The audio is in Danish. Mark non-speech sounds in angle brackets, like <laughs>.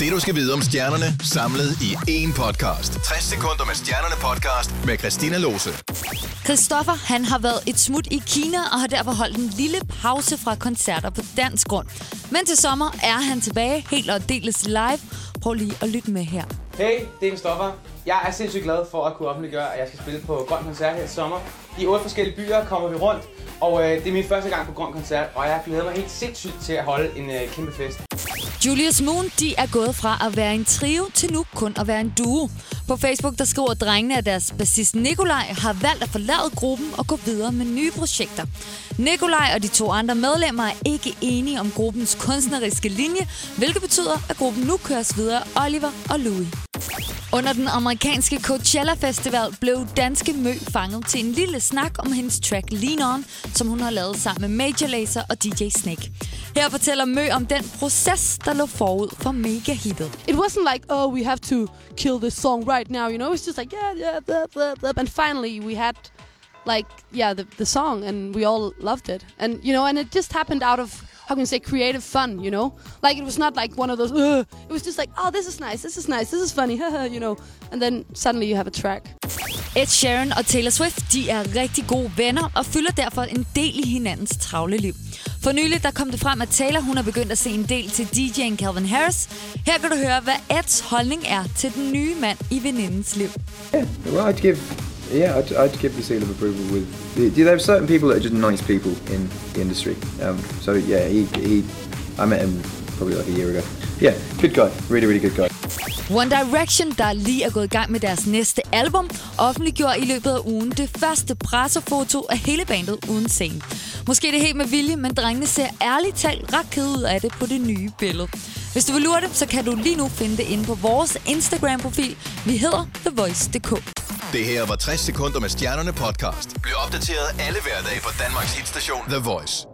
Det du skal vide om stjernerne, samlet i én podcast. 60 sekunder med stjernerne podcast med Christina Lose. Christoffer, han har været et smut i Kina og har derfor holdt en lille pause fra koncerter på dansk grund. Men til sommer er han tilbage helt og deles live. Prøv lige at lytte med her. Hey, det er Christoffer. Jeg er sindssygt glad for at kunne offentliggøre, at jeg skal spille på Grøn Koncert her i sommer. I otte forskellige byer kommer vi rundt, og øh, det er min første gang på Grøn Koncert, og jeg glæder mig helt sindssygt til at holde en øh, kæmpe fest. Julius Moon, de er gået fra at være en trio til nu kun at være en duo. På Facebook, der skriver drengene, at deres bassist Nikolaj har valgt at forlade gruppen og gå videre med nye projekter. Nikolaj og de to andre medlemmer er ikke enige om gruppens kunstneriske linje, hvilket betyder, at gruppen nu køres videre Oliver og Louis. Under den amerikanske Coachella Festival blev danske Mø fanget til en lille snak om hendes track Lean On, som hun har lavet sammen med Major Lazer og DJ Snake. Her fortæller Mø om den proces, der lå forud for mega-hittet. it wasn't like oh we have to kill this song right now you know it's just like yeah yeah blah, blah, blah. and finally we had like yeah the, the song and we all loved it and you know and it just happened out of how can you say creative fun you know like it was not like one of those Ugh. it was just like oh this is nice this is nice this is funny <laughs> you know and then suddenly you have a track Ed Sheeran og Taylor Swift, de er rigtig gode venner og fylder derfor en del i hinandens travle liv. For nylig der kom det frem, at Taylor hun er begyndt at se en del til DJ'en Calvin Harris. Her kan du høre, hvad Eds holdning er til den nye mand i venindens liv. Well, I'd give, yeah, I'd, I'd give the seal of approval with. There are certain people that are just nice people in the industry. Um, so yeah, he, he, I met him probably like a year ago. Yeah, good guy, really, really good guy. One Direction, der lige er gået i gang med deres næste album, offentliggjorde i løbet af ugen det første pressefoto af hele bandet uden scene. Måske det er helt med vilje, men drengene ser ærligt talt ret kede ud af det på det nye billede. Hvis du vil lure det, så kan du lige nu finde det inde på vores Instagram-profil. Vi hedder TheVoice.dk. Det her var 60 sekunder med stjernerne podcast. Bliv opdateret alle hverdage på Danmarks hitstation The Voice.